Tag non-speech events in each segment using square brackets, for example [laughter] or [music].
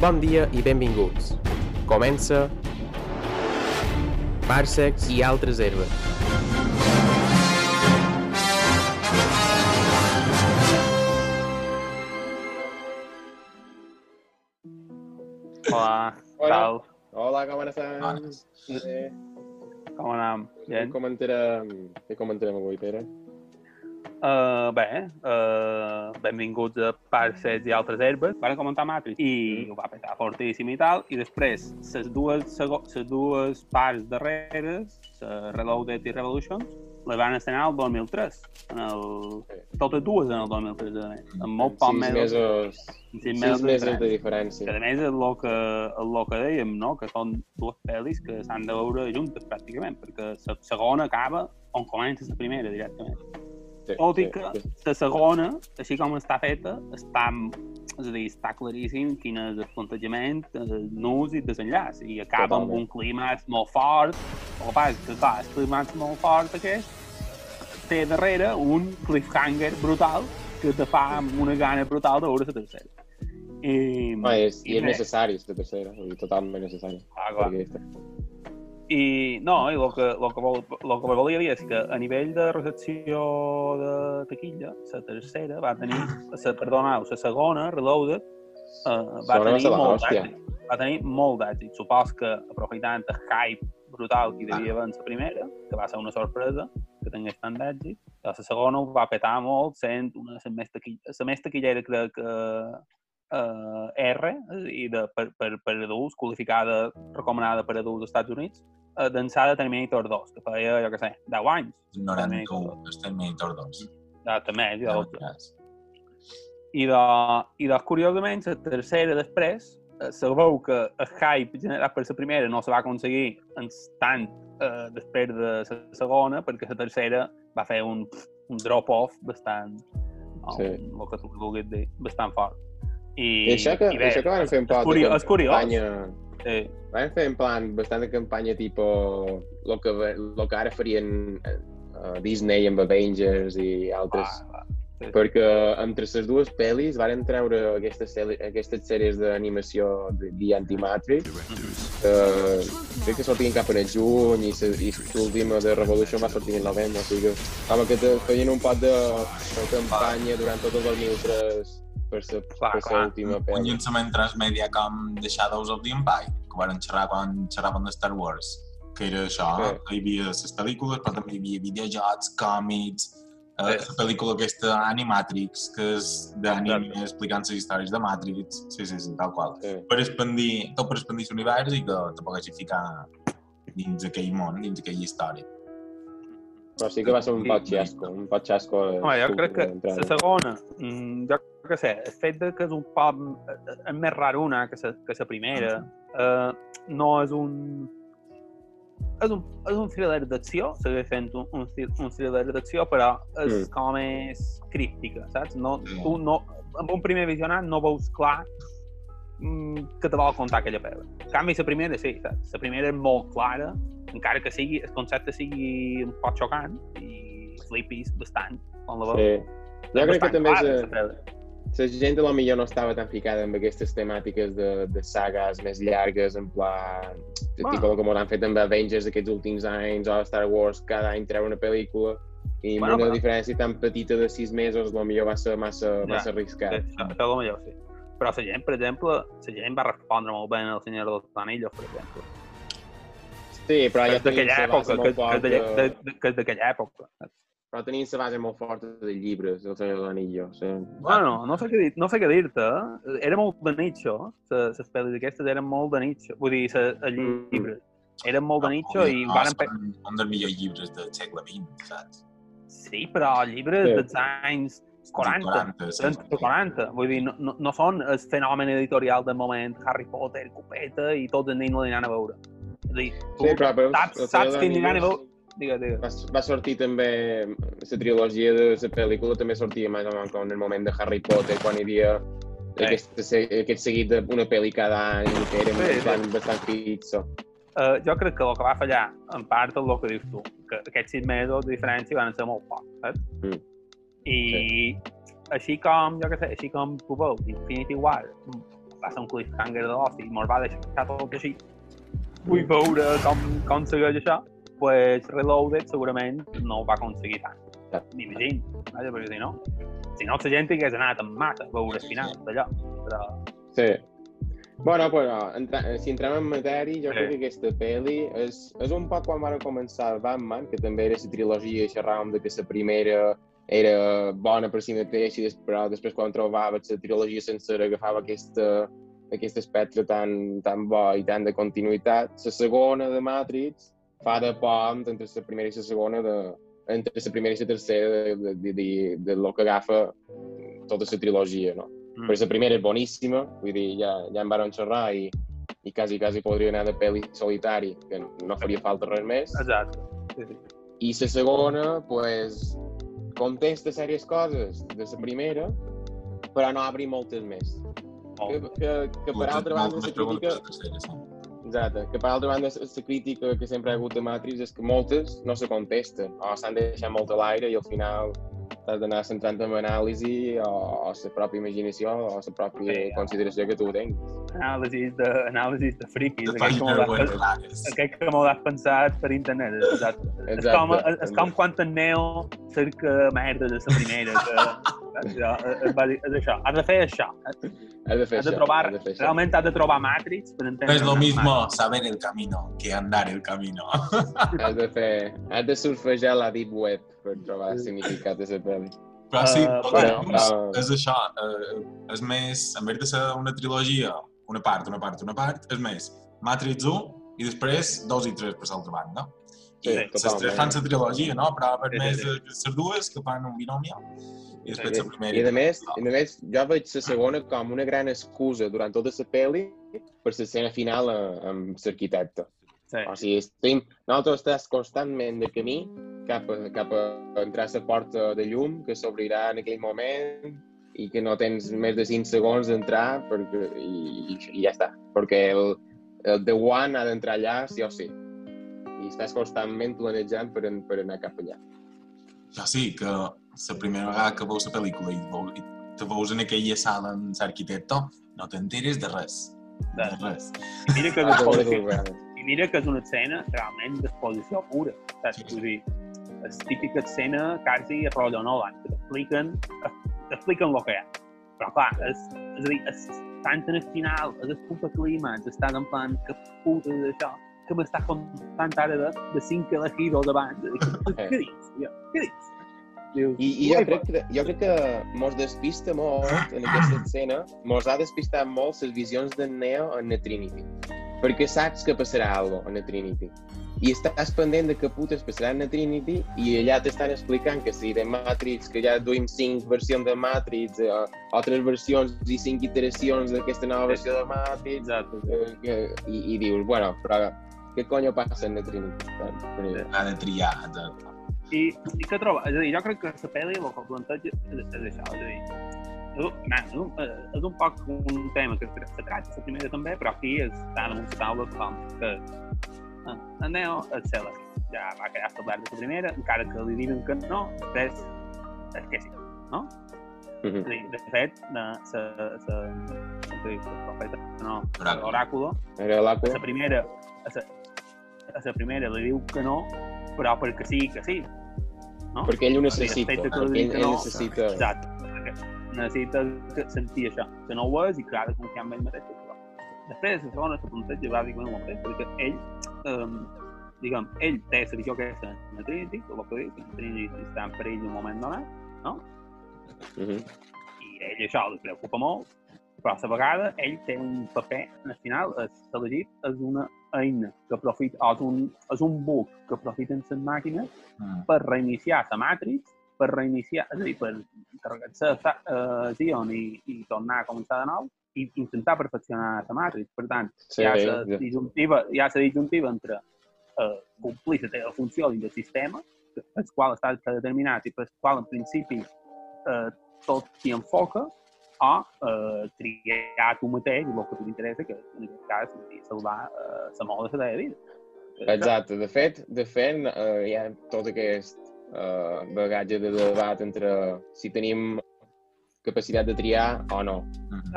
Bon dia i benvinguts. Comença Parsecs i altres herbes. Hola, què Hola. tal? Hola, com estem? Bones. Eh, Com anem? què Gent? comentarem, què comentarem avui, Pere? Uh, bé, uh, benvinguts a Parses i altres herbes. Van comentar Matrix i ho va petar fortíssim i tal, i després les dues, les dues parts darreres, la Reloaded i Revolutions, les van estrenar el 2003. En el... Totes dues en el 2003, a més. Amb molt poc més. mesos, sis sis mesos de mesos de diferència. Que a més és el que, el que dèiem, no? que són dues pel·lis que s'han de veure juntes pràcticament, perquè la segona acaba on comença la primera directament. Sí, Tot i sí, que sí. la segona, així com està feta, està, és a dir, està claríssim quin és el plantejament, el nus i el desenllaç, i acaba amb Totalment. un clímax molt fort, passa és que, clar, el clímax molt fort aquest té darrere un cliffhanger brutal que te fa amb una gana brutal de veure la tercera. I, Ah, és, I és res. necessari, la tercera, totalment necessari. Clar, clar. Perquè I no, i el que, lo que, vol, lo que volia dir és que a nivell de recepció de taquilla, la tercera va tenir, la, perdoneu, la segona, Reloaded, eh, va va tenir la molt d'èxit. Va tenir molt d'èxit. Supos que, aprofitant el hype brutal que hi devia haver en la primera, que va ser una sorpresa, que tingués tant d'èxit, la segona ho va petar molt, sent una de les més taquilleres, la més taquillera crec que eh, R, i de, per, per, per adults, qualificada, recomanada per adults als Estats Units, d'ençà de Terminator 2, que feia, jo què sé, 10 anys. 91, el Terminator 2. Ja, també, ja, Ja, ja, I, de, I de, curiosament, la tercera després, eh, se veu que el hype generat per la primera no se va aconseguir en tant eh, després de la segona, perquè la tercera va fer un, un drop-off bastant, no, Sí. el que tu vulguis dir, bastant fort. I, I això que, i bé, això que van fer un és, poc curiós, és curiós. campanya... Sí. Van fer en plan bastant de campanya tipo lo que, lo que ara farien uh, Disney amb Avengers i altres Ah, va. perquè entre les dues pel·lis van treure aquestes, aquestes sèries d'animació de The Anti-Matrix que crec que sortien cap en el juny i i l'última de Revolution va sortir en novembre, o sigui que home, que feien un pot de, de campanya durant tot el 2003 per la Clar, per clar. la última Un pel·li. llançament transmèdia com The Shadows of the Empire, que van xerrar quan xerraven de Star Wars, que era això, Sí. que hi havia les pel·lícules, però també hi havia videojocs, còmics, eh, Sí. la pel·lícula aquesta Animatrix, que és d'anime Exacte. explicant les històries de Matrix, sí, sí, sí, tal qual. Sí. Per expandir, tot per expandir l'univers i que te poguessis ficar dins aquell món, dins aquella història. Però sí que va ser un pot xasco, un pot xasco. Home, jo crec que la segona, mm, jo què sé, el fet de que és un poc és més raruna que la, que la primera, eh, no és un... És un, és un thriller d'acció, segueix sent un, un, un thriller d'acció, però és Mm. com més críptica, saps? No, Sí. tu no, amb un primer visionat no veus clar mm, que te vol contar aquella pel·li. En canvi, la primera sí, saps? La primera és molt clara, encara que sigui, el concepte sigui un poc xocant i flipis bastant quan la veus. Sí. Jo crec que també és, és... eh, la gent a lo millor no estava tan ficada amb aquestes temàtiques de, de sagas més llargues, en pla... Bueno. tipus com ho han fet amb Avengers aquests últims anys, o Star Wars, cada any treu una pel·lícula, i Bueno, una però- diferència tan petita de sis mesos, a lo millor va ser massa, Ja. massa arriscat. Sí, això, això és el millor, sí. Però la gent, per exemple, la gent va respondre molt bé en El Senyor dels Anillos, per exemple. Sí, però Que ja és d'aquella tenien la base època, que, molt que, de, de, que és d'aquella època. però tenien la base molt forta de llibres, El Senyor dels Anillos. Sí. Bueno, no sé què, dir, no sé què dir-te, era molt de nicho, les pel·lis aquestes eren molt de nicho, vull dir, els Mm. llibres, eren molt de nicho i no, van... Són un dels millors llibres del segle XX, saps? Sí, però llibres Sí. dels anys 40, 40, sí, 30 o 40, vull dir, no, no, no són el fenomen editorial del moment, Harry Potter, Copeta i tots els nens no aniran a veure. És a dir, tu Sí, però, però saps, saps que a. Digues, digues. Va, va sortir també la trilogia de la pel·lícula també sortia més o menys en el moment de Harry Potter quan hi havia Sí. aquest, aquest seguit d'una pel·li cada any que era Sí, sí, sí. bastant, bastant fixo. Uh, jo crec que el que va fallar, en part, és el que dius tu, que aquests sis mesos de diferència van ser molt pocs, saps? Mm. I així com, jo què sé, així com tu veus, Infinity War, va ser un cliffhanger de l'hòstia i mos va deixar tot així. Vull veure com, com segueix això. pues Reloaded segurament no ho va aconseguir tant. M'imagino, vaja, perquè si no, si no la gent hagués anat amb mata a veure el final d'allò. Però Sí. Bueno, però entra, si entrem en matèria, jo Sí. crec que aquesta pel·li és, és un poc quan van començar Batman, que també era la trilogia i xerràvem de que la primera era bona per si mateixa, des- però després quan trobaves la trilogia sencera agafava aquesta, aquest espectre tan, tan bo i tan de continuïtat. La segona de Matrix fa de pont entre la primera i la segona, de, entre la primera i la tercera de, de, de, de, de lo que agafa tota la trilogia, no? Mm. Però la primera és boníssima, vull dir, ja, ja en van xerrar i, i quasi, quasi podria anar de pel·li solitari, que no faria falta res més. Exacte. Sí, sí. I la segona, pues, contesta sèries coses de la primera, però no obri moltes més. Que, que, que per altra banda, la crítica... tercera, sí. Exacte, que per altra banda, la crítica que sempre ha hagut de Matrix és que moltes no se contesten, o s'han deixat molt a l'aire i al final t'has d'anar centrant en anàlisi o, o la pròpia imaginació o la pròpia Sí, consideració que tu tens. Anàlisis de, anàlisis de friquis, De aquell que has, aquell que m'ho has pensat per internet. Exacte. És, Exacte. com, és, és com quan en Neo cerca merda de la primera. Que, [laughs] Jo, és, bàsic- és això. Has de fer això. Has de fer Has de això, trobar, has de fer realment has de trobar Matrix per entendre. Es lo Matrix. mismo saber el camino que andar el camino. Has de fer... Has de surfejar la deep web per trobar el significat de la pel·li. Però sí, Eh, uh, bueno, però- és això. Uh, és més, en vez de ser una trilogia, una part, una part, una part, és més Matrix 1 i després 2 i 3 per l'altra banda. Sí, I les totalment. tres fan la trilogia, no? Però per més sí. de les dues que fan un binomi i després I, la primera. I a més, a més, jo veig la segona com una gran excusa durant tota la pel·li per l'escena final amb l'arquitecte. Sí. O sigui, estem, nosaltres estàs constantment de camí cap a, cap a entrar a la porta de llum que s'obrirà en aquell moment i que no tens més de 5 segons d'entrar perquè, i, i, i ja està. Perquè el, el The One ha d'entrar allà sí o sí. I estàs constantment planejant per, per anar cap allà. Ja sí, que la primera vegada que veus la pel·lícula i, veu, i te veus en aquella sala amb l'arquitecte, no t'enteres de res. De De- res. I mira que vegades. i mira que és una escena realment d'exposició pura. Saps? Sí. Vull dir, és típica escena quasi a rotllo Nolan, que t'expliquen t'expliquen el que hi ha. Però clar, és, és a dir, és tant en el final, és el puta clímax, estàs en plan, que puta és això, que m'estàs contant ara de, de cinc elegidos davant. [laughs] Què dius, tio? Què dius? Dius, I, i jo, "Ui, crec que, jo crec que mos despista molt en aquesta escena, mos ha despistat molt les visions d'en Neo en la Trinity. Perquè saps que passarà alguna cosa en la Trinity. I estàs pendent de què putes passarà en la Trinity i allà t'estan explicant que si de Matrix, que ja duim cinc versions de Matrix, eh, altres versions i cinc iteracions d'aquesta nova versió de Matrix, Exacte. eh, que, i, i dius, bueno, però què conyo passa en la Trinity? Ha de triar. exacte. I, i què troba? És a dir, jo crec que la pel·li el que planteja és, és això, és a dir, és, man, és, un, eh, és un poc un tema que se tracta la primera també, però aquí està damunt la taula com que en Neo és cel·le. Ja va quedar establert de la primera, encara que li diuen que no, després és que sí, no? És a dir, de fet, la, la, la, la profeta, no, Oràculo. l'oràculo, la primera, a la primera li diu que no, però perquè sí que sí. No? Perquè ell ho Perquè necessita. respecte que Perquè li ell, dic que ell no. necessita... Exacte. Que- sentir això, que no ho és i que de confiar en ell mateix. Però. Després, la segona se planteja bàsicament el mateix, perquè ell, um, diguem, ell té la visió aquesta en la Trinity, que el que diu, que la Trinity està en perill un moment donat, Mhm. i ell això li preocupa molt, però a la vegada ell té un paper, al final, és elegit, és una eina que aprofita, o és un, és un bug que aprofiten les màquines Mm. per reiniciar la Matrix, per reiniciar, és a dir, per carregar-se a Zion i, i tornar a començar de nou i intentar perfeccionar la Matrix. Per tant, Sí, hi ha la ja. disjuntiva, hi ha la disjuntiva entre eh, complir la teva funció dins del sistema, el qual està predeterminat i per qual, en principi, eh, tot s'hi enfoca, o eh, triar tu mateix el que t'interessa, que en aquest cas és salvar eh, la moda de la teva vida. Exacte. De fet, de fet eh, hi ha tot aquest eh, bagatge de debat entre si tenim capacitat de triar o no.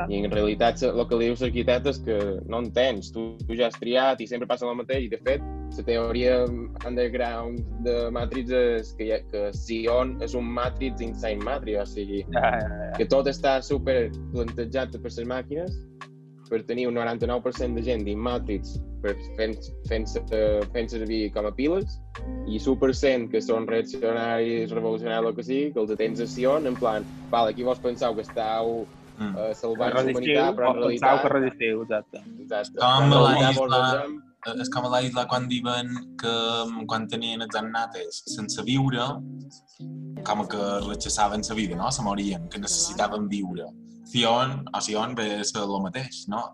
I en realitat el que li diu l'arquitecte és que no en tens, tu, tu ja has triat i sempre passa el mateix. I de fet, la teoria underground de Matrix és que, ha, que Zion és un Matrix inside Matrix, o sigui, Ja, ja, ja. que tot està super plantejat per les màquines per tenir un 99% de gent dins Matrix per fent, fent, fent servir com a piles i 1% que són reaccionaris, revolucionaris, el que sigui, que els tens a Sion, en plan, vale, aquí vos penseu que estàu Mm. uh, salvant la humanitat, però en realitat... que resistiu, exacte. Exacte. Com la isla- és com a la quan diuen que mm, quan tenien els annates sense viure, com que rechaçaven la vida, no? Se morien, que necessitaven viure. Sion, o Sion ve a ser el mateix, no?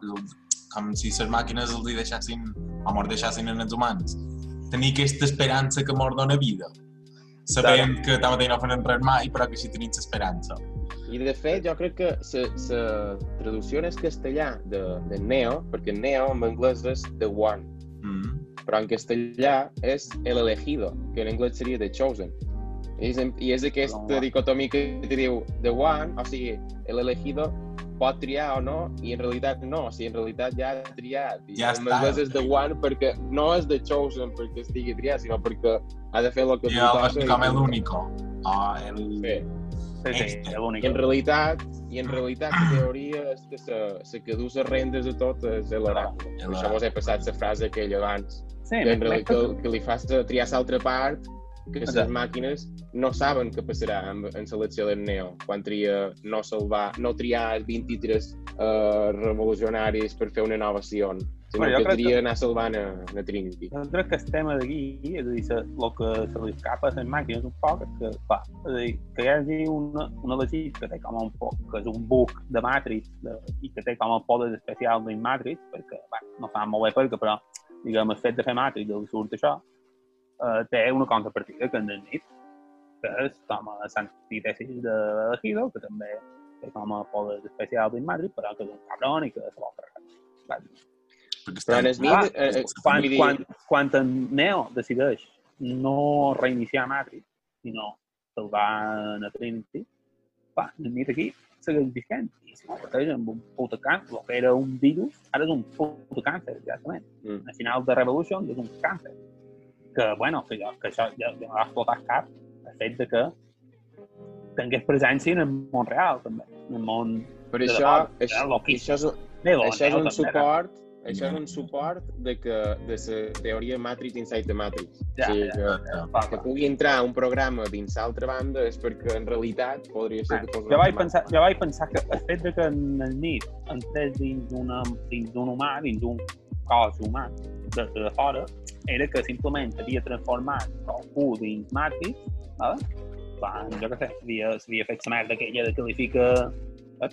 Com si les màquines els hi deixassin, o mos deixassin en els humans. Tenir aquesta esperança que mos dona vida. Sabent que tanmateix no faran res mai, però que si tenim esperança. I de fet, jo crec que la traducció en castellà de, de Neo, perquè Neo en anglès és The One, Però en castellà és El Elegido, que en anglès seria The Chosen. I és, I és aquesta dicotomia que te diu The One, o sigui, El Elegido pot triar o no, i en realitat no, o sigui, en realitat ja ha triat. I Ja en està. anglès és The One perquè no és The Chosen perquè estigui triat, sinó perquè ha de fer el que li el, toca. com i- el único. O el... Sí. Sí, sí. I en realitat, i en realitat la teoria és que se, se que les rendes de tot és l'oràcul. El Per això vos he passat la frase aquella abans, Sí, que en més realitat que, que li fa triar l'altra part, que les màquines no saben què passarà en, en selecció del Neo, quan tria no salvar, no triar els 23 uh, revolucionaris per fer una nova Sion, sinó Bueno, que tria anar salvant a, a Trinity. Jo crec que el tema d'aquí, és a dir, se- el que se li escapa a les màquines un poc és que, clar, és a dir, que hi hagi una, un elegit que té com un poc, que és un bug de Matrix de, i que té com el poder especial de Matrix, perquè, bé, no fa molt bé perquè, però, diguem, el fet de fer Matrix, del surt això, eh, té una contrapartida que en el nit, que és com a l'antítesis de l'Ejido, que també té com a poder especial de Matrix, però que és un cabron i que se vol carregar. Però en Smith, Ah, eh, eh, quan, quan, quan en Neo decideix no reiniciar Matrix, sinó salvar a Trinity, va, el mit aquí segueix vigent i si mateix amb un puta càncer, el que era un virus, ara és un puta càncer, exactament. Mm. Al final de Revolution és un càncer. Que, bueno, que, jo, que això ja, ja m'ha explotat cap, el fet de que tingués presència en el món real, també. En el món Per de això, debò, això, això, és, això és un suport això és un suport de que de la teoria Matrix inside the Matrix. Ja, o sigui, ja, que, Ja, Va, que pugui entrar un programa dins l'altra banda és perquè en realitat podria ser que fos jo vaig, pensar, jo vaig pensar que el fet de que en el nit entrés dins d'una- dins d'un humà, dins d'un cos humà de, de fora, era que simplement havia transformat algú dins Matrix, ¿vale? Quan, jo què sé, havia, s'havia fet la merda aquella de que li fica...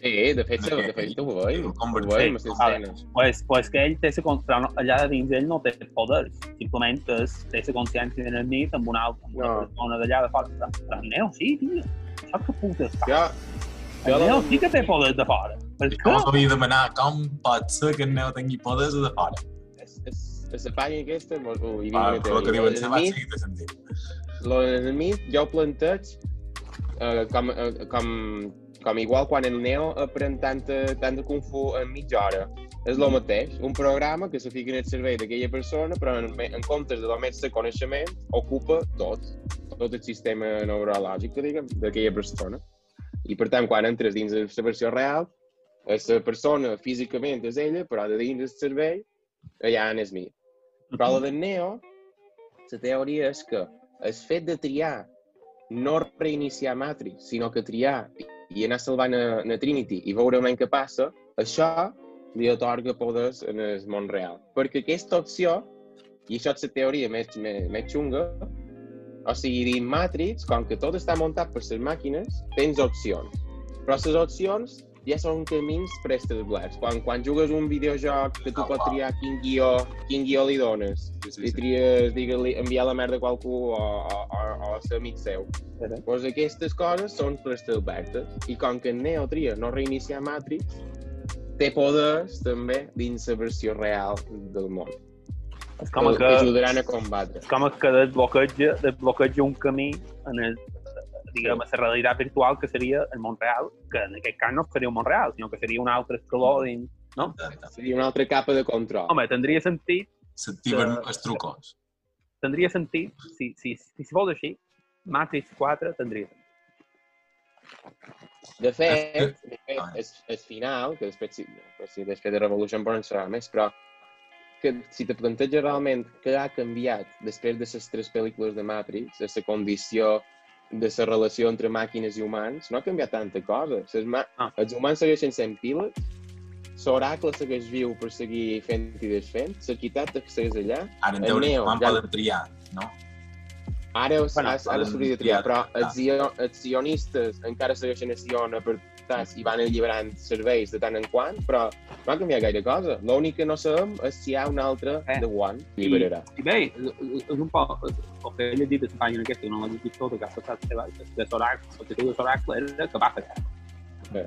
Sí, de fet, de fet ho veiem. Ho veiem, escenes. Pues, pues que ell té la però no, allà de dins ell no té poders, simplement és, té la consciència en el nit amb una, altra, amb una No. persona d'allà de fora. Però, el Neo sí, tio. Saps que puta fa? Jo, El Neo sí que té poders de fora. Per què? com s'hauria de demanar com pot ser que el Neo tingui poders de fora? és, és, és la pàgina aquesta, mos- ho, hi Ah, havia una però el que diuen se va seguir de sentit. Lo del mig jo ho planteig eh, com, eh, com, com igual quan el Neo aprèn tanta, tanta Kung Fu en mitja hora. És el mateix, un programa que se fica en el servei d'aquella persona, però en, en comptes de només ser coneixement, ocupa tot, tot el sistema neurològic, diguem, d'aquella persona. I per tant, quan entres dins de la versió real, la persona físicament és ella, però de dins del servei, allà en Smith. Però la del Neo, la teoria és que el fet de triar no reiniciar Matrix, sinó que triar i, anar a, a Trinity i veure almenys què passa, això li atorga poders en el món real. Perquè aquesta opció, i això és la teoria més, més, més xunga, o sigui, dins Matrix, com que tot està muntat per les màquines, tens opcions. Però les opcions ja són camins preestablerts. Quan, quan jugues un videojoc que tu Ah, pots triar quin guió, quin guió li dones, Sí, sí, li sí. tries, digue-li, enviar la merda a qualcú o, o, o, o ser amic seu. Mhm. Pues aquestes coses són preestablertes. I com que en Neo tria no reiniciar Matrix, té poders també dins la versió real del món. És com que, que, ajudaran a combatre. és com que desbloqueja, desbloqueja un camí en el, diguem, la realitat virtual que seria el Montreal, que en aquest cas no seria un Montreal, sinó que seria un altre escaló dins, no? Seria una altra capa de control. Home, tindria sentit, S'activen Que- els trucos. tindria sentit, si, si, si, si fos així, Matrix 4 tindria sentit. De fet, És de fet el, el final, que després, si, si després de Revolution Born serà més, però que si te planteja realment què ha canviat després de les tres pel·lícules de Matrix, de la condició de la relació entre màquines i humans, no ha canviat tanta cosa. Les ma Ah. Els humans segueixen sent pilots, l'oracle segueix viu per seguir fent i desfent, l'arquitecte segueix allà, Ara, en El teoria, Neo, quan ja- poden triar, no? Ara, Bueno, bueno, ara s'hauria de triar, però els, els sionistes encara segueixen a Sion apartats i van alliberant serveis de tant en quant, però no ha canviat gaire cosa. L'únic que no sabem és si hi ha un altre Eh. The One alliberarà. I bé, és un poc el que he llegit a la pàgina aquesta, que no l'he llegit tota, que ha passat de l'oracle, el títol de l'oracle era que va fallar. Bé.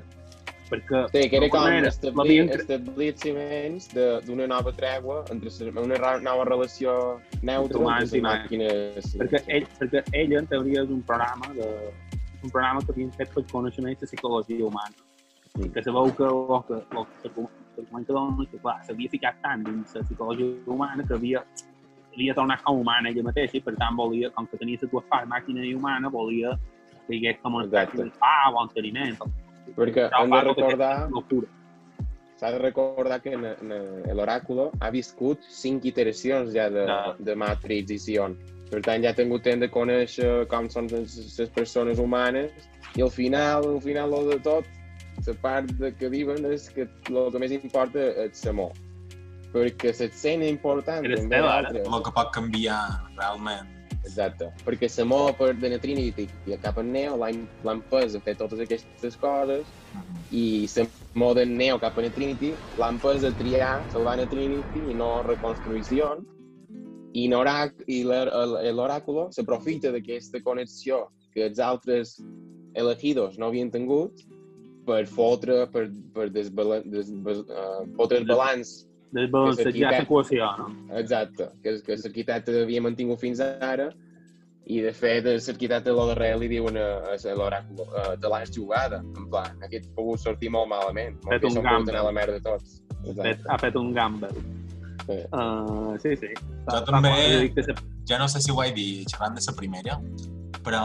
Perquè Sí, que era com L'havien establir, establir ciments de- d'una nova tregua, entre una nova relació neutra Entre i les màquines. perquè ell, perquè ell en teoria és un programa de, un programa que havien fet per coneixement de psicologia humana. Mm. Que sabeu que el que, el que s'argumenta dona que clar, s'havia ficat tant dins la psicologia humana que havia, havia tornat com humana ella mateixa i per tant volia, com que tenia les dues parts, màquina i humana, volia que hi hagués com una espècie Exacte. de pau o enteniment. Perquè Però hem de recordar. S'ha de recordar que l'Oràculo ha viscut cinc iteracions ja de, Ja. de Matrix i Sion. Per tant, ja ha tingut temps de conèixer com són les, les persones humanes i al final, al final de tot, la part de que diuen és que el que més importa és l'amor. Perquè l'escena important teva, ara. l'altra. El que pot canviar realment. Exacte. Perquè l'amor per de la Trinity i cap en Neo l'han pes a fer totes aquestes coses i l'amor del Neo cap a la Trinity l'han pes a triar salvar la Trinity i no reconstrucció i l'oràculo s'aprofita d'aquesta connexió que els altres elegidos no havien tingut per fotre, per, per desbala, desbal, uh, fotre el balanç Desbalancejar l'equació, no? Exacte, que, que l'arquitecte havia mantingut fins ara i de fet l'arquitecte lo darrere li diuen a, a l'oràculo uh, te l'has jugada, en plan, aquest ha pogut sortir molt malament, molt Fet un gamble. a la merda tots. Exacte. ha fet un gamble. Sí. Uh, sí, sí. Jo també- Ja no sé si ho he dit xerrant de la primera, però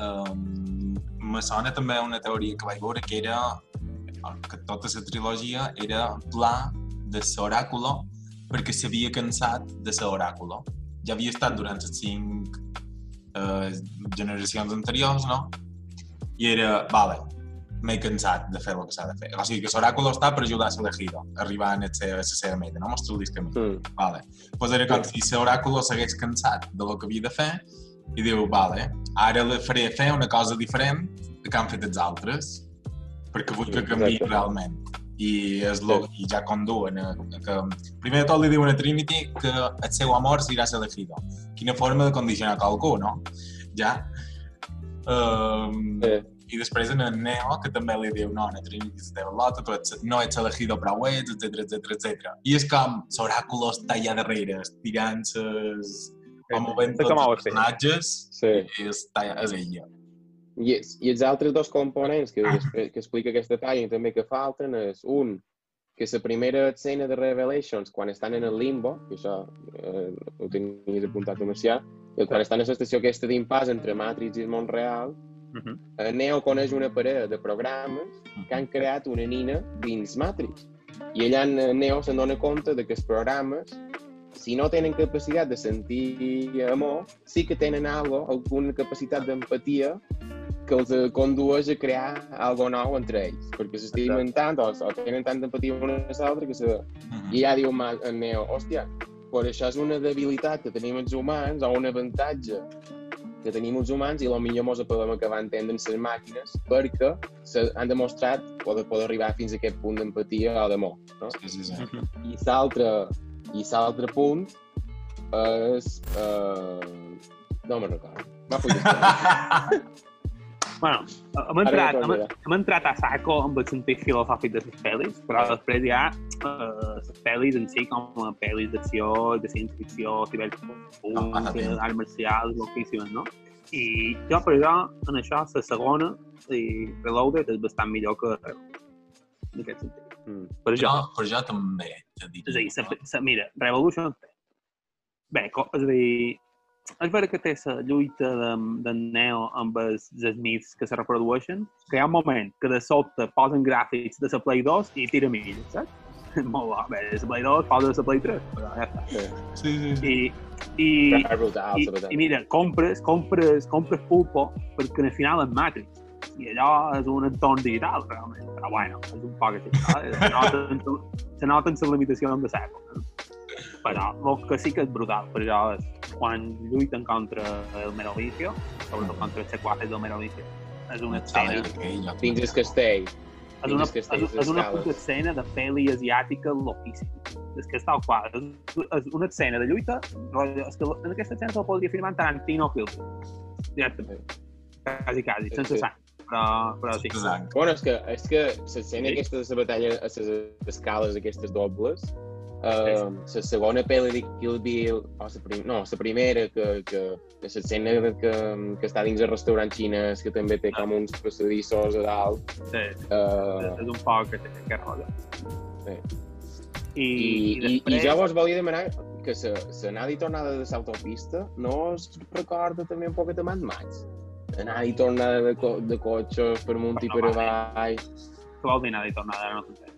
um, me sona també una teoria que vaig veure que era que tota la trilogia era pla de l'oràculo perquè s'havia cansat de l'oràculo. Ja havia estat durant les cinc eh, generacions anteriors, no? I era, vale, m'he cansat de fer el que s'ha de fer. O sigui, que l'oràculo està per ajudar a l'elegido a arribar a la seva, a la seva meta, no? Mostra el camí. Mm. Vale. Pues era com si l'oràculo s'hagués cansat de lo que havia de fer i diu, vale, ara le faré fer una cosa diferent de que han fet els altres perquè vull que Exacte. realment. I, és lo, i ja conduen a, a que... Primer de tot li diuen a Trinity que el seu amor serà elegido. Quina forma de condicionar qualcú, no? Ja. Um, Sí. I després en el Neo, que també li diu, no, a Trinity és teva lota, tu ets, no ets elegido prou ets, etc etc etc. I és com l'oràculo està allà darrere, estirant ses... o movent Sí, tots els personatges, Sí. i està, és ella. I, I els altres dos components que, després- que explica aquesta pàgina també que falten és un, que la primera escena de Revelations, quan estan en el limbo, que això eh, ho tenies apuntat a Macià, quan estan a l'estació aquesta d'impàs entre Matrix i el món real, Mhm. eh, Neo coneix una parella de programes que han creat una nina dins Matrix. I allà en Neo se'n dona compte de que els programes, si no tenen capacitat de sentir amor, sí que tenen algo, alguna capacitat d'empatia que els eh, condueix a crear algo nou entre ells, perquè s'estimen tant o, o tenen tanta empatia una a l'altra que se... I ja diu en Neo, hòstia, però això és una debilitat que tenim els humans o un avantatge que tenim els humans i potser mos podem acabar entendre les màquines perquè se, han demostrat poder, poder arribar fins a aquest punt d'empatia o d'amor. No? Sí, sí, sí. I l'altre i l'altre punt és... Eh, no me'n recordo. Va. [laughs] Bueno, hem entrat, hem, hem entrat a saco amb el sentit filosòfic de les pel·lis, però després hi ha eh, les pel·lis en si com a pel·lis d'acció, de ciència-ficció, Ah, ciberpunk, també. arts marcials, loquíssimes, no? I jo, per això, en això, la segona, i Reloaded és bastant millor que Reloaded. En aquest sentit. Mm. Per Jo, això, per jo també, és a dir, sa, sa, mira, Revolution. Bé, és a dir, és vera que té la lluita de, de Neo amb els Smiths que se reprodueixen, que hi ha un moment que de sobte posen gràfics de la Play 2 i tira milles, saps? [laughs] Molt bo. Bé, la Play 2 posa de la Play 3, però ja està. Sí. Sí, sí. I, i, brutal, i, veritat. i mira, compres, compres, compres pulpo perquè al final és Matrix. I allò és un entorn digital, realment. Però bueno, és un poc així. No? [laughs] Se noten, se noten les limitacions de l'època. No? Però el que sí que és brutal, per això és quan lluiten contra el Merovicio, sobretot contra els sequaces del Merovicio, és una escena, Dins el castell. és una, el és, és una puta escena de pel·li asiàtica loquíssima. És que és tal qual. És, és una escena de lluita, és que en aquesta escena te'l podria firmar en Tarantino Spielberg. Directament. Quasi, quasi, Sí, sense sí. sang. Però, però sí. Exacte. Bueno, és que, és que l'escena Sí. aquesta de la batalla a les escales aquestes dobles, uh, la segona pel·li de Kill Bill, o la prim no, la primera, que, que, que l'escena que, que està dins el restaurant xinès, que també té com uns passadissos a dalt, sí. uh, És un poc que, que rotllo. Sí. I, i, i, després, i jo vos volia demanar que la anada i tornada de l'autopista no es recorda també un poc de Mad Max? Anada i tornada de, co de cotxes per amunt i per avall, que vol dir nada i tornada, no t'entenc.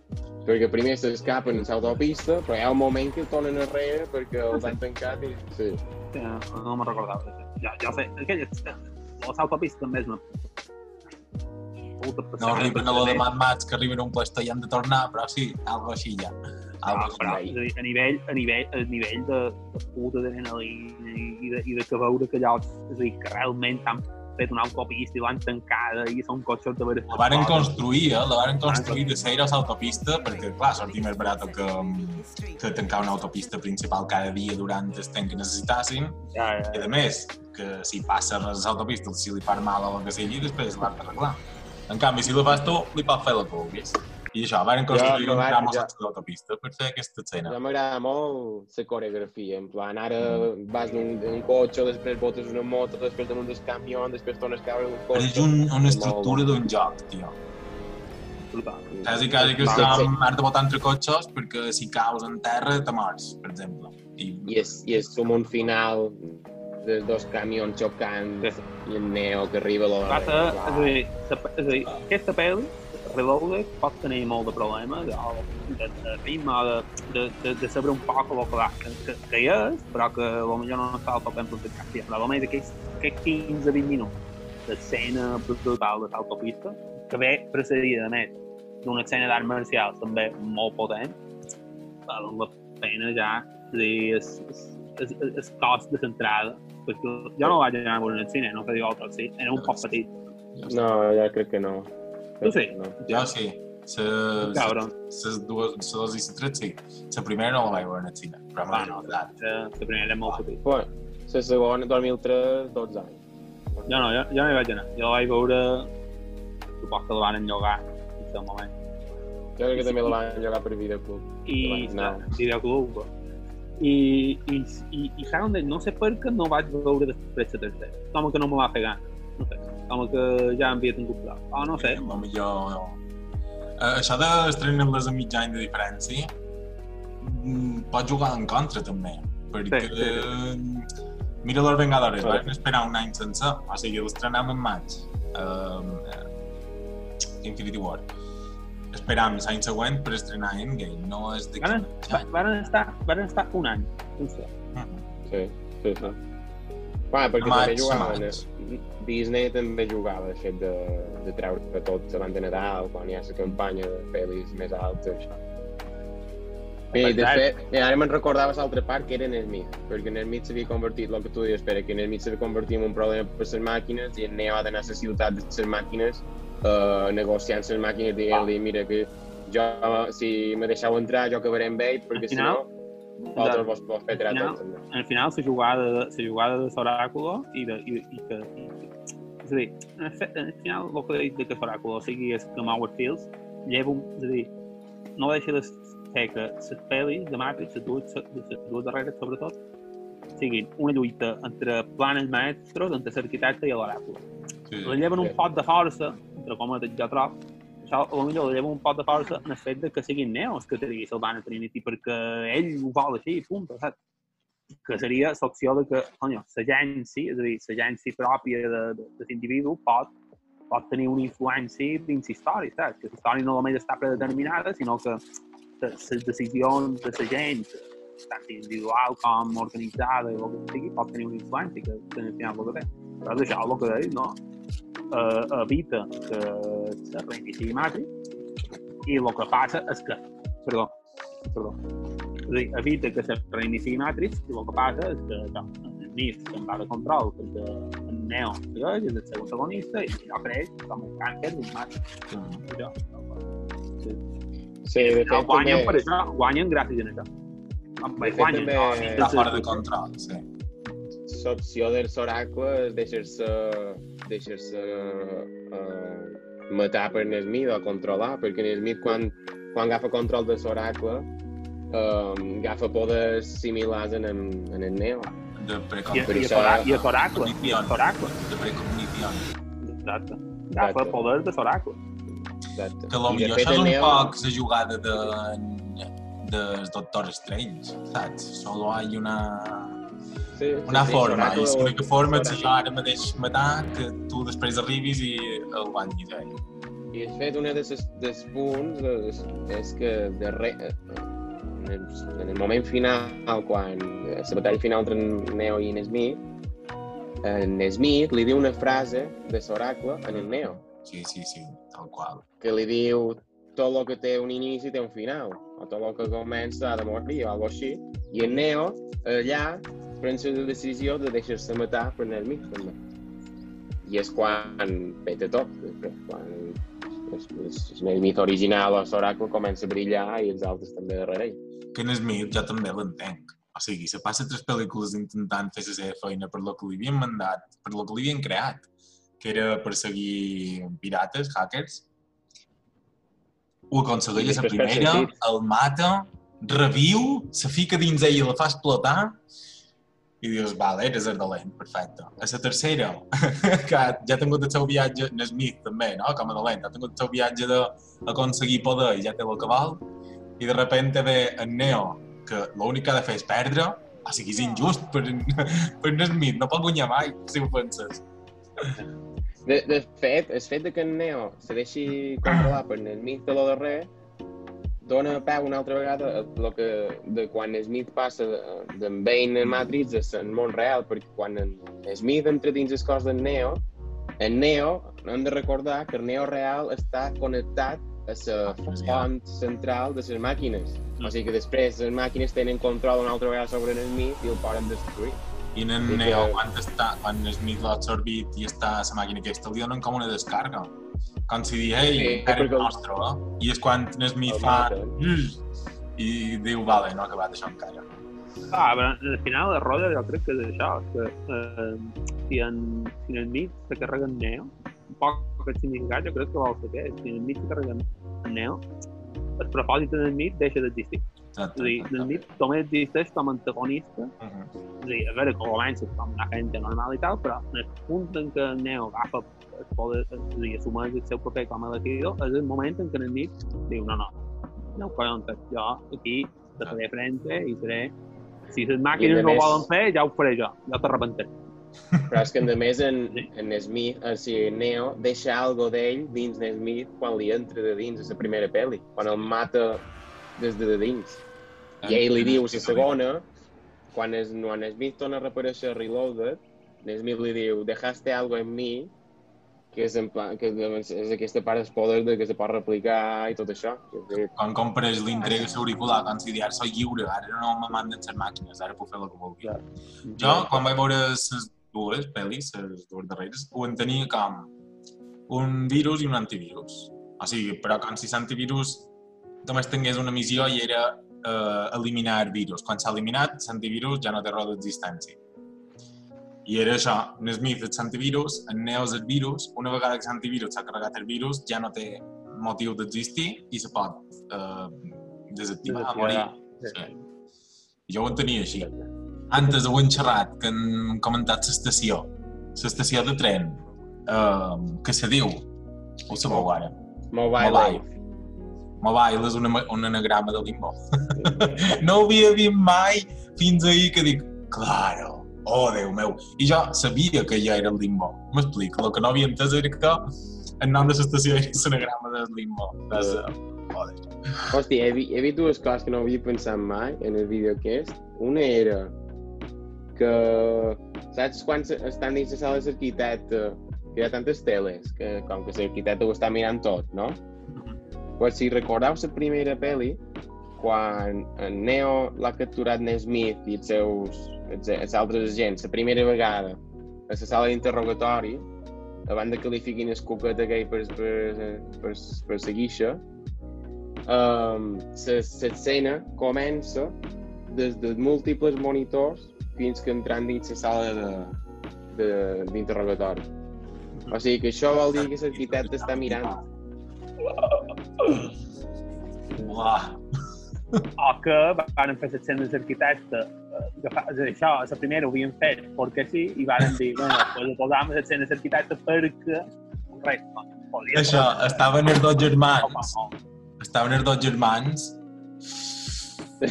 Perquè primer s'escapen a l'autopista, però hi ha un moment que tornen enrere perquè els han tancat i... Sí. Sí, no, no me'n recordava. Jo, jo sé, aquella, les autopistes també és una puta No arriben a lo de Mad Max, que arriben a un puesto i han de tornar, però sí, algo així ja. Algo Ah, així. però, és a, nivell, a nivell, a nivell de, de puta d'adrenalina i, i, de, i de que veure que allò, és a dir, que realment han fet una autopista i l'han tancada i són cotxes de veres. La varen construir, eh? La varen construir de ser a l'autopista perquè, clar, sortia més barat que, que tancar una autopista principal cada dia durant el temps que necessitassin. Ja, I, ja, a més, que si passa a l'autopista, si li fa mal o el que sigui, després l'has d'arreglar. En canvi, si la fas tu, li pots fer la que vulguis. I això, varen construir un ja, tram a ja. l'autopista per fer aquesta escena. Ja m'agrada molt la coreografia, en plan, ara vas d'un d'un cotxe, després botes una moto, després damunt del camió, després tornes a caure d'un Però cotxe. és un, una estructura d'un joc, tio. Quasi, quasi que Va, estem, has de botar entre cotxes perquè si caus en terra te mors, per exemple. I, I és, i és com un final dels dos camions xocant Sí. i el Neo que arriba a l'hora. Passa, és a dir, és a dir, aquesta pel·li, Reloaded, pot tenir molt de problemes, o de, de ritme, de, de, de, de saber un poc el que, que, que, que hi és, però que potser no està al ben plantejat. Sí, però almenys aquests, aquests 15-20 minuts d'escena brutal de l'autopista, que ve precedida, a més, d'una escena d'arts marcials també molt potent, val la pena ja, dir, és, és, és, és, cost de l'entrada, perquè jo no vaig anar a veure al cine, no que diu altres, sí, era un poc petit. No, ja crec que no. Tu sí? No. jo sí. Se, Cabron. les dues, les dues i les tres sí. La primera no la vaig veure en el cine, però m'ha Bueno, agradat. la, la primera era molt petit. Bueno, la segona, 2003, 12 anys. Jo no, jo, jo no hi vaig anar. Jo la vaig veure, supos que la van enllogar en el seu moment. Jo crec que també la van jugar per Videoclub. I no. videoclub. I, i, i, i Harold, no sé per què no vaig veure després la tercera. Com que no me va fer gana. No sé. Com que ja havia tingut prou. Oh, no sé. A millor... Eh, això d'estrenar-les a mig any de diferència mm, pot jugar en contra també, perquè Sí, sí, mira los Vengadores, Sí. van esperar un any sencer, o sigui, l'estrenem en maig, um, Infinity War. Esperam l'any següent per estrenar Endgame, no és de... Van, va, van, estar, van estar un any. sense. Sí, sí, sí. Bueno, perquè Maig, també jugaven... maig. Disney també jugava això de, de treure tot abans de Nadal, quan hi ha la campanya de pel·lis més altes. Bé, de fet, eh, ara me'n recordava l'altra part, que era en Smith, perquè en Smith s'havia convertit, el que tu dius, espera, que en Smith s'havia convertit en un problema per les màquines i en Neo ha d'anar a la ciutat de les màquines eh, negociant les màquines dient-li, mira, que jo, si me deixeu entrar, jo acabaré amb ell, perquè si no, vosaltres vos, vos final- tot. també. al final la jugada, de, la jugada de l'oràculo i, de, i, i que... I, és a dir, al fi- al final el que he dit de que l'oràculo sigui és que Howard Fields lleva un... És a dir, no deixa de ser que les pel·lis de Matrix, les dues, les dues darreres sobretot, sigui una lluita entre planes maestros, entre l'arquitecte i l'oràcle. Sí. Li lleven un Sí. pot de força, entre cometes jo trob, això potser li lleven un pot de força en el fet de que siguin neos que tregui Silvana Trinity, perquè ell ho vol així, punt, saps? Que seria l'opció de que, conyo, l'agència, és a dir, l'agència pròpia de, de, de l'individu pot, pot tenir una influència dins història, saps? Que la història no només està predeterminada, sinó que les decisions de la gent, tant individual com organitzada, o el que sigui, pot tenir una influència que, que al final el que té. Però és això el que deia, no? Uh, evita que reinici Matrix i el que passa és que, perdó, perdó, és a dir, evita que se reinici Matrix i el que passa és que això, el Nif se'n va de control perquè el Neo segueix, és el seu protagonista i allò creix com un càncer d'un Matrix. Això, sí. Sí, de no, fet, guanyen també, per això, guanyen gràcies a això. De fet, guanyen, també- no, fora de control, sí. l'opció dels oracles deixar-se deixar-se uh, matar per Nesmith o controlar, perquè Nesmith quan, quan agafa control de l'oracle um, agafa poders similars en el, en el Neo. De I, precognició. I, i, i Soracle, i Soracle, De precognició. exacte. Agafa Exacte. poder de Soracle. Exacte. Que I de potser això és un Neo- poc la jugada de, del Doctor Strange, saps? Solo hay una, Sí, una sí, forma, l'oracle- i l'única forma és això ara mateix matar, que tu després arribis i el guanyis a ell. I de fet, un dels, dels punts és, és que de re, en, el, en el moment final, quan eh, la batalla final entre Neo i Nesmith, en Smith li diu una frase de l'oracle en el Neo, Sí, sí, sí, tal qual. que li diu tot el que té un inici té un final, o tot el que comença ha de morir, o alguna així. I el Neo, allà, pren la decisió de deixar-se matar per Nesmith, també. I és quan peta tot, després, quan el, el, el mit original o l'oracle comença a brillar i els altres també darrere ell. Que en Smith jo també l'entenc. O sigui, se passa tres pel·lícules intentant fer la seva feina per lo que li havien mandat, per lo que li havien creat, que era perseguir pirates, hackers. Ho aconsegueix a la primera, el mata, reviu, se fica dins ell i la fa explotar, i dius, vale, eres el dolent, perfecte. A la tercera, [laughs] que ja ha tingut el seu viatge, en Smith també, no?, com a dolent, ha tingut el seu viatge d'aconseguir poder i ja té el cabal, i de repente ve en Neo, que l'únic que ha de fer és perdre, o sigui, és injust per, [laughs] per en Smith, no pot guanyar mai, si ho penses. De, de fet, el fet de que en Neo se deixi controlar per el Smith de lo darrer dona peu una altra vegada a lo que, de quan Smith passa de- d'en Bane en Matrix al món real, perquè quan en Smith entra dins el cos d'en Neo, en Neo, hem de recordar que el Neo real està connectat a la font central de les màquines. O sigui que després les màquines tenen control una altra vegada sobre en Smith i el poden destruir. I en Sí, Neo, que- quan, està, quan Smith l'ha absorbit i està a la màquina aquesta, li donen com una descarga. Com si di, ei, Sí, encara és nostre, eh? I és quan en Smith El fa... "Mm", I diu, vale, no ha acabat això encara. Ah, però al final el rotllo jo crec que és això, que eh, si, en, si en el mig se carrega en Neo, un poc aquest significat jo crec que vol ser que si en el mig se carrega en Neo, el propòsit del mig deixa d'existir. Exacte. És a dir, el mig només existeix com a antagonista Mhm. és a dir, a veure, que comença com una gent normal i tal, però en el punt en què el Neo agafa el poder, és a dir, assumeix el seu paper com a decididor, és el moment en què el Nit diu, no, no, no ho collons, jo aquí te faré frente i seré... Si les màquines no ho volen fer, ja ho faré jo, ja t'arrepentaré. Però és que, a més, en, en Smith, o sigui, Neo, deixa algo d'ell dins de Smith quan li entra de dins a la primera pel·li, quan el mata des de dins. I ell li diu la segona, quan, es, quan Smith torna a reaparèixer Reloaded, Smith li diu, dejaste algo en mi, que és, en plan, que és, és aquesta part del poder de que se pot replicar i tot això. Quan compres l'intrega auricular, com si dius, soy lliure, ara no me manden les màquines, ara puc fer el que vulgui. Jo, quan vaig veure les dues pel·lis, les dues darreres, ho entenia com un virus i un antivirus. O sigui, però com si l'antivirus només tingués una missió i era eh, eliminar el virus. Quan s'ha eliminat, l'antivirus ja no té raó d'existència. I era això, en Smith és l'antivirus, en Neo és el virus, una vegada que l'antivirus s'ha carregat el virus, ja no té motiu d'existir i se pot eh, desactivar, Desactivar. morir. Sí. Jo ho entenia així. Antes ho hem xerrat, que han comentat l'estació. L'estació de tren. Uh, que se diu? Ho sabeu ara? Mobile Mobile. Life. Mobile és una, un anagrama de limbo. [laughs] no ho havia vist mai fins ahir que dic, claro, oh, Déu meu. I jo sabia que ja era el limbo. M'explico, el que no havia entès era que el nom de l'estació era l'anagrama del limbo. Des, joder. Hòstia, he, vi, he vist dues coses que no havia pensat mai en el vídeo aquest. Una era que, saps quan estan dins la sala l'arquitecte, que hi ha tantes teles, que com que l'arquitecte ho està mirant tot, no? Pues si recordeu la primera pel·li, quan en Neo l'ha capturat Nesmith i els seus els, els altres agents la primera vegada a la sala d'interrogatori, abans de que li fiquin el cuquet aquell per, per, per, per seguir això, um, l'escena comença des de múltiples monitors fins que entrant dins la sala d'interrogatori. O sigui que això vol dir que l'arquitecte està mirant. O que van fer l'escena d'arquitecte eh, agafar- és a dir, això, la primera ho havien fet perquè sí, i van dir, bueno, pues posam l'escena d'arquitecte perquè res, no, podia Això, estaven els dos germans, estaven els dos germans. Sí.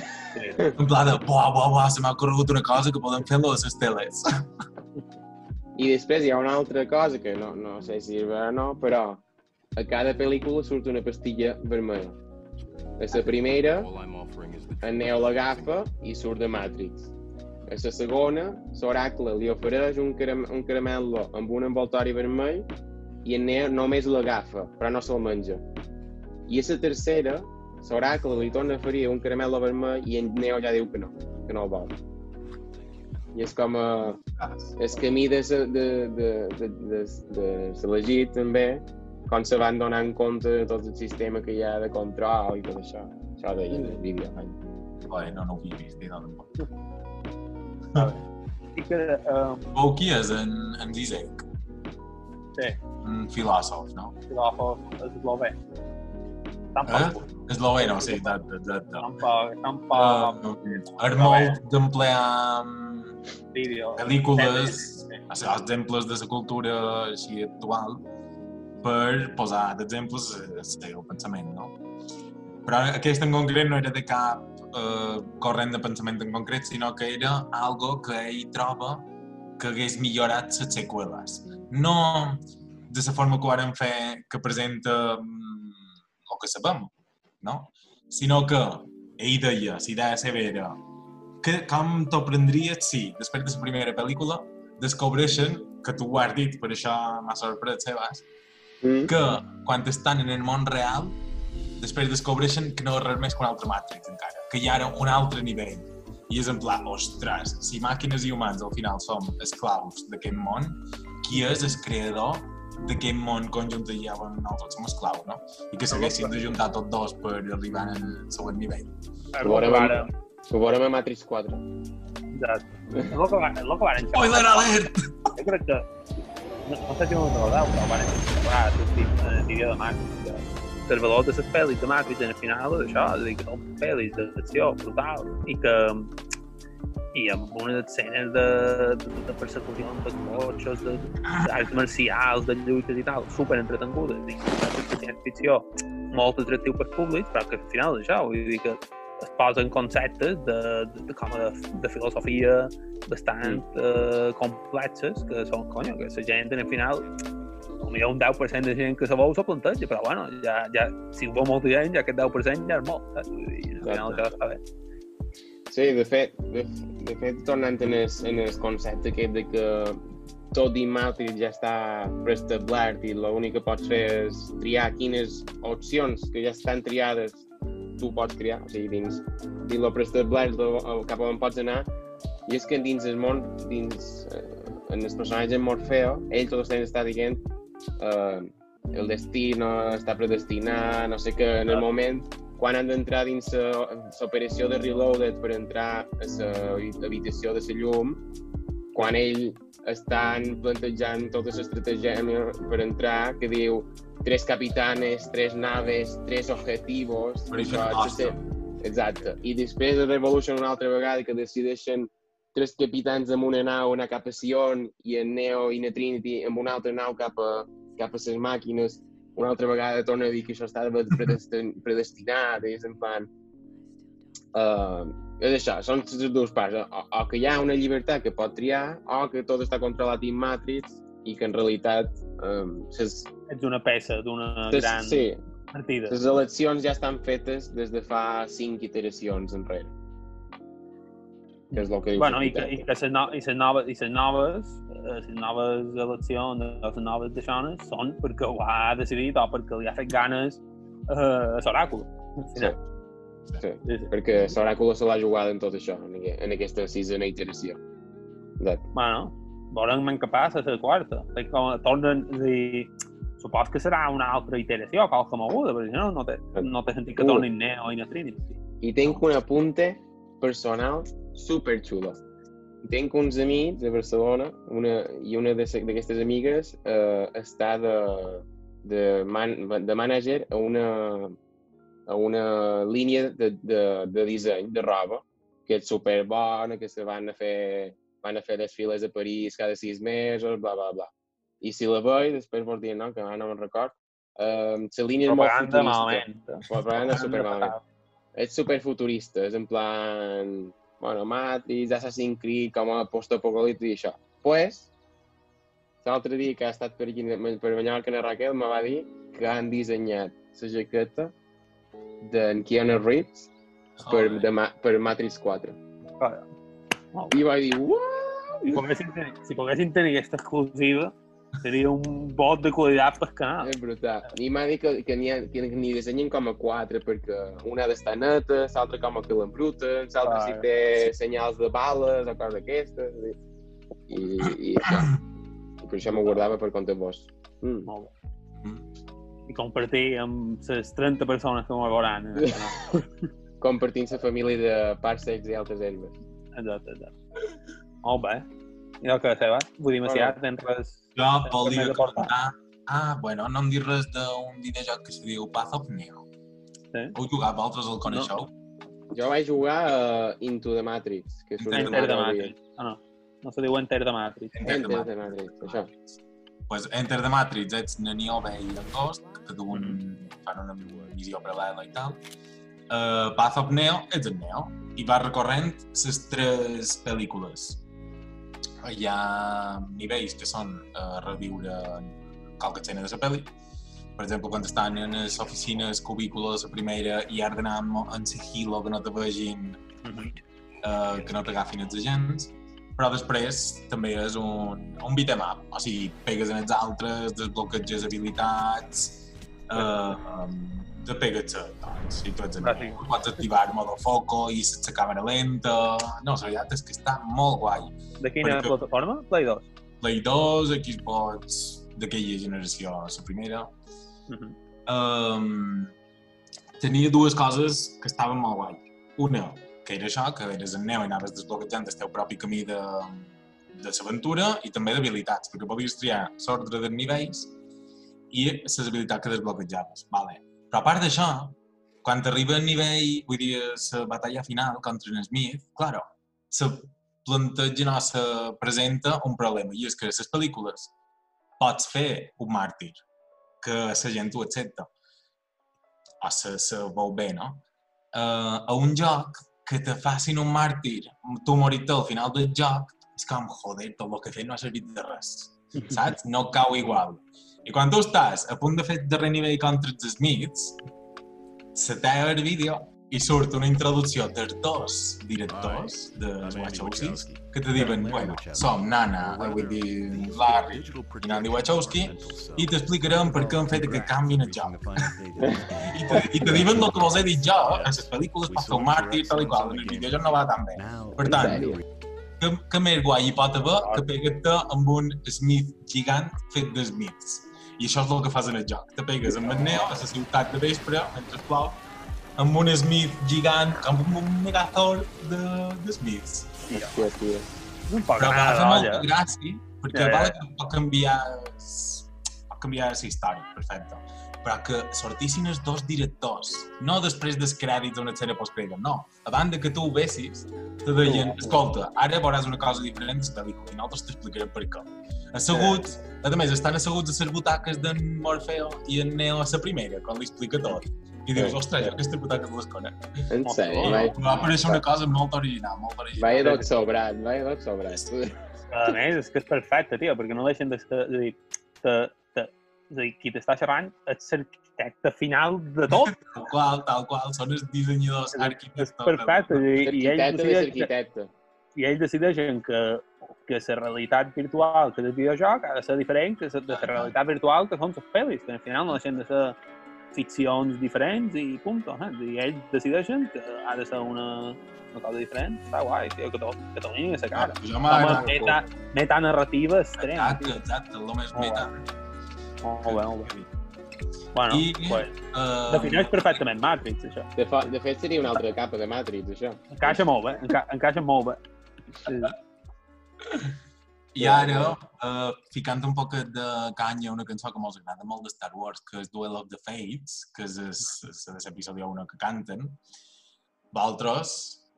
en pla de, buah, buah, buah, se m'ha corregut una cosa que podem fer-lo a les teles. I després hi ha una altra cosa que no, no sé si és vera o no, però a cada pel·lícula surt una pastilla vermella. A la primera, en Neo l'agafa i surt de Matrix. A la segona, l'oracle li ofereix un, caram un caramel·lo amb un envoltori vermell i en Neo només l'agafa, però no se'l menja. I a la tercera, l'oracle li torna a oferir un caramel·lo vermell i en Neo ja diu que no, que no el vol. I és com a... el camí de, de, de, de, de, de, de l'Egit també, com se van donar en compte de tot el sistema que hi ha de control i tot això. Això deia en el vídeo. eh? Joder, no, no ho havia vist, no, tampoc. I que, eh, O qui és en, en Zizek? sí, Un filòsof, no? filòsof eslové. Tampoc, Eh? Esloveno, sí, exacte, exacte. tampoc, tampoc, Uh, és molt d'emplear vídeo. pel·lícules, Sí. sigui, exemples de la cultura així actual, per posar d'exemples el seu pensament, no? Però aquest en concret no era de cap eh, corrent de pensament en concret, sinó que era algo que ell troba que hagués millorat les seqüeles. No de la forma que ho varen fer, que presenta mm, el que sabem, no? Sinó que ell deia, la idea seva era que, com t'ho prendries si, després de la primera pel·lícula, descobreixen, que tu ho has dit, per això m'ha sorprès, Sebas, Mm? que quan estan en el món real, després descobreixen que no és res més que un altre Matrix encara, que hi ha ara un altre nivell. I és en pla, ostres, si màquines i humans al final som esclaus d'aquest món, qui és el creador d'aquest món conjunt i ja on nosaltres som esclaus, no? I que s'haguessin de juntar tots dos per arribar al següent nivell. El que varen, Ho veurem a Matrix 4. exacte. És el que varen, és el que varen xerrar. Spoiler alert! Jo crec que, no, no sé si ho recordeu, però van xerrar sortit en el vídeo de Matrix, que els valors de les pel·lis de Matrix en el final és això, és a dir, que són pel·lis d'acció brutal i que i amb unes escenes de, de, de persecucions de cotxes, de- d'arts marcials, de lluites i tal, super entretengudes, i de ciència-ficció molt atractiu per públics, però que al final és això, vull dir que es posen conceptes de, de, de, com de, de filosofia bastant eh, complexes, que són, conyo, que la gent en el final potser un 10% de gent que se veu s'ho planteja, però bueno, ja, ja, si ho veu molta gent, ja aquest 10% ja és molt, saps? Dir, al final això està bé. Sí, de fet, de, de fet tornant en el, en el concepte aquest de que tot dins Matrix ja està preestablert i l'únic que pots fer és triar quines opcions que ja estan triades tu pots crear, o sigui, dins, dins lo preestablert cap on pots anar, i és que dins el món, dins, eh, en el personatge Morfeo, ell tot el temps està dient eh, el destí no està predestinat, no sé què, en el moment quan han d'entrar dins l'operació de Reloaded per entrar a l'habitació de la llum, quan ell estan plantejant tota l'estratègia per entrar, que diu tres capitanes, tres naves, tres objetivos... Origen això, Austin. etc. Exacte. I després de Revolution una altra vegada que decideixen tres capitans amb una nau anar cap a Sion i en Neo i na Trinity amb una altra nau cap a, cap a les màquines una altra vegada torna a dir que això estava predestin, predestinat i és en plan... Uh, és això, són les dues parts. O, o que hi ha una llibertat que pot triar o que tot està controlat in Matrix i que en realitat um, ses, Ets una peça d'una ses, gran sí, partida. les eleccions ja estan fetes des de fa cinc iteracions enrere. Que és el que diu Bueno, i que, i que les no, i les noves, i les noves, eh, les noves eleccions, les noves d'aixones, són perquè ho ha decidit o perquè li ha fet ganes eh, a l'oràcul. Sí. Sí, perquè l'oràcul se l'ha jugat en tot això, en, aqu- en aquesta sisena iteració. Exacte. Bueno, veurem en què passa a la quarta. Tornen, és a dir, supos que serà una altra iteració, qualque moguda, perquè si no, no té, no té sentit que tornin Neo i Trinity. I tinc un apunte personal super xulo. Tinc uns amics de Barcelona una, i una d'aquestes amigues eh, està de, de, man, de manager a una, a una línia de, de, de disseny de roba que és super bona, que se van a fer van a fer desfiles a París cada sis mesos, bla, bla, bla. I si la veig, després vos dir, no, que ara no me'n record, eh, la línia és molt futurista. malament. Propaganda super malament és super futurista, és en plan, bueno, Matrix, Assassin's Creed, com a post-apocalipsi i això. Pues, l'altre dia que ha estat per, aquí, per Mallorca en Raquel, me va dir que han dissenyat la jaqueta d'en Keanu Reeves per, Joder. de, Ma- per Matrix 4. Clar. Molt I vaig dir, uau! Si poguessin tenir, si poguessin tenir aquesta exclusiva, seria un bot de qualitat pel canal. És brutal. I m'ha dit que, que n'hi ha- que n'hi dissenyen com a quatre, perquè una ha d'estar neta, l'altra com a que l'embruten, l'altra Clar. si té senyals de bales o coses d'aquestes. I, i, i això. I per això m'ho guardava per compte vos. Mm. Molt bé. Compartir amb les 30 persones que m'ho veuran. el [laughs] canal. Compartint la família de parsecs i altres herbes. Exacte, exacte. Molt bé. I el que Seba, vull dir, Macià, tens res... Jo volia comentar... Ah, bueno, no em dir res d'un videojoc que se diu Path of Neo. Sí. Heu jugat, vosaltres el coneixeu? Jo vaig jugar a Into the Matrix, que surt Enter Enter avui. Matrix. Ah, no. No se diu Enter de Matrix. Enter the Enter the Matrix, això. pues Enter the Matrix ets na Niobe i en Ghost, que duen, fan una missió paral·lela i tal. Uh, Path of Neo ets en Neo i va recorrent les tres pel·lícules. Hi ha nivells que són uh, reviure qualque escena de la pel·li. Per exemple, quan estan en les oficines cubícules de la primera i has d'anar en sigilo que no te vegin eh, que no t'agafin els agents, però després també és un, un beat'em up, o sigui, pegues en els altres, desbloqueges habilitats, eh, pegues a tots, i ets en Ah, sí. pots activar el modo foco i la càmera lenta, no, la veritat és que està molt guai. De quina Perquè- plataforma? Play 2. Play 2, Xbox d'aquella generació, la primera, Mhm. um, tenia dues coses que estaven molt guai. Una, que era això, que eres en Neo i anaves desbloquejant el teu propi camí de, de l'aventura i també d'habilitats, perquè podies triar l'ordre dels nivells i les habilitats que desbloquejaves. Vale. Però a part d'això, quan t'arriba el nivell, vull dir, la batalla final contra en Smith, claro, se planteja, no, se presenta un problema, i és que a les pel·lícules pots fer un màrtir, que la gent ho accepta o se, se veu bé, no? Uh, a un joc que te facin un màrtir, tu morir-te al final del joc, és com, joder, tot el que he fet no ha servit de res, saps? No cau igual. I quan tu estàs a punt de fer darrer nivell contra els Smiths, se talla el vídeo i surt una introducció dels dos directors de Wachowski que te diuen, bueno, som Nana, eh, vull dir, Larry i Nandi Wachowski i t'explicarem per què han fet aquest canvi en el joc. [laughs] I te, i te diuen el que vos he dit jo, a les pel·lícules pot fer un màrtir, tal i qual, en el videojoc no va tan bé. Per tant, que, que més guai hi pot haver que pegar-te amb un Smith gigant fet de Smiths. I això és el que fas en el joc. Te pegues amb el Neo a la ciutat de vespre, mentre plou, amb un Smith gigant, amb un megazord de, de Smiths. Hòstia, tio. Un poc Però va fer molta gràcia, perquè Ja, ja. pot canviar, canviar la història, perfecte. Però que sortissin els dos directors, no després dels crèdits o una sèrie postcrèdit, no. A banda que tu ho vessis, te deien, escolta, ara veuràs una cosa diferent de la pel·lícula i nosaltres t'explicarem per què. Asseguts, a més, estan asseguts a les butaques d'en Morfeo i en Neo a la primera, quan li explica tot. I dius, ostres, jo aquesta butaca les conec. En sèrio, va aparèixer una cosa molt original, molt original. Vaya doc sobrat, vaya doc sobrat. A més, és que és perfecte, tio, perquè no deixen de ser... És a dir, te, és a dir qui t'està xerrant és l'arquitecte final de tot. [laughs] Tal qual, tal qual, són els dissenyadors, És arquitectes. perfecte. I, i, ells L'arquitecte de decideixen, l'arquitecte. I ells decideixen que, que la realitat virtual que és el videojoc ha de ser diferent que la, de la realitat virtual que són les pel·lis, que al final no deixen de ser ficcions diferents i punt. Eh? I ells decideixen que ha de ser una, una cosa diferent. Està guai, tio, que, to, que t'ho a la cara. Jo Home, m'agrada. meta, meta narrativa extrema. Exacte, exacte, el més meta. Molt bé, molt bé. Bueno, I, pues, Uh, defineix perfectament Matrix, això. De, fa, de fet, seria una altra capa de Matrix, això. Encaixa molt bé, enca encaixa molt bé. Sí. I ara, uh, ficant un poc de canya una cançó que mos agrada molt de Star Wars, que és Duel of the Fates, que és l'episodi 1 que canten, vosaltres,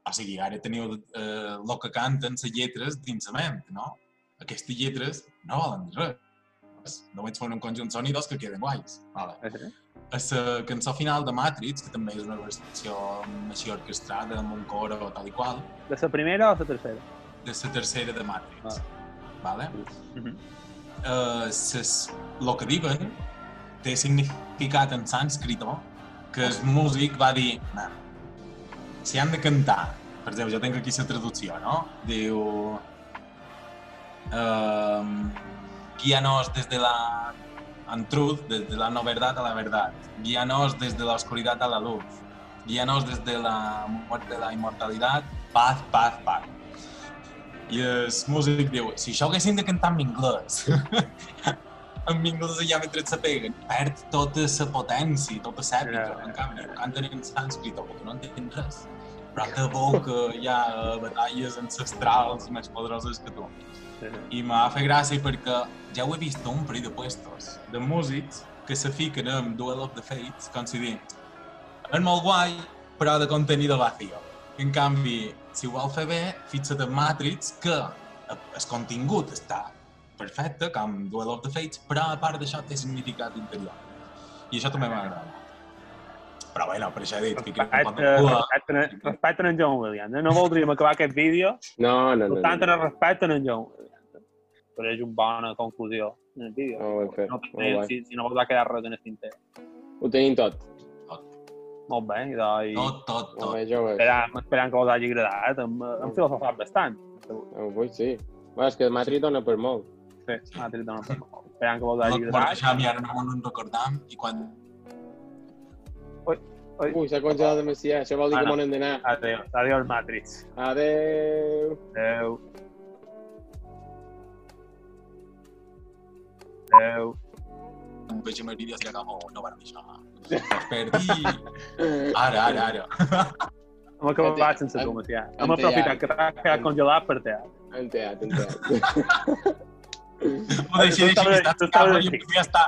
o sigui, ara teniu eh, el que canten les lletres dins la ment, no? Aquestes lletres no volen dir res. Només fan un conjunt de sonidos que queden guais. Vale. A la cançó final de Matrix, que també és una versió així orquestrada, amb un coro tal i qual, De la primera o la tercera? de la tercera de Matrix. Vale? Uh -huh. Uh, ses, lo que diuen té significat en sànscrito que el músic va dir "Na, si han de cantar, per exemple, jo tinc aquí la traducció, no? Diu um, guíanos desde la en truth, desde la no verdad a la verdad. Guíanos desde la oscuridad a la luz. Guíanos desde la muerte a la inmortalidad. Paz, paz, paz. I el músic diu, si això ho haguessin de cantar en anglès, [laughs] en anglès allà mentre se peguen, perd tota la potència, tota l'èpica. Ja. En canvi, canten en sànscrit, perquè no entenen res. Però que veu que hi ha batalles ancestrals més poderoses que tu. I m'ha fet gràcia perquè ja ho he vist un parell de puestos de músics que se fiquen en Duel of the Fates, com si dir, és molt guai, però de contenido vacío. En canvi, si ho vol fer bé, fixa't en Matrix, que el contingut està perfecte, com Duel of the Fates, però a part d'això té significat interior. I això també m'agrada. Però bueno, per això he dit, fiquem un poc de Respecte, cua. respecte, respecte en John Williams. Eh? No voldríem acabar aquest vídeo No, no, no. per tant, no. en respecte en John Williams. Però és una bona conclusió en el vídeo. No, hem fet. No, Molt guai. si, si no vols quedar res en el tinter. Ho tenim tot. Molt bé, i doncs, Tot, tot, Molt tot. bé, joves. esperant, esperant que us hagi agradat. Hem, hem filosofat bastant. Avui sí. Bueno, és que Matrix dona per molt. Sí, Matrix dona per molt. Esperant que us No hagi agradat. deixar, mi ara no me'n recordam, i quan Ui, s'ha congelat demasiat. Això vol dir Ah, que no. m'on hem d'anar. Adéu, adéu Matrix. Adeu. Adéu. Adéu. em veig amb els vídeos i acabo, no van això. Us perdi. [laughs] Ara, ara, ara. Hem acabat sense tu, Macià. Hem aprofitat que t'has quedat congelat per teatre. En teat, en teat. Ho deixi, deixi, que està ja està.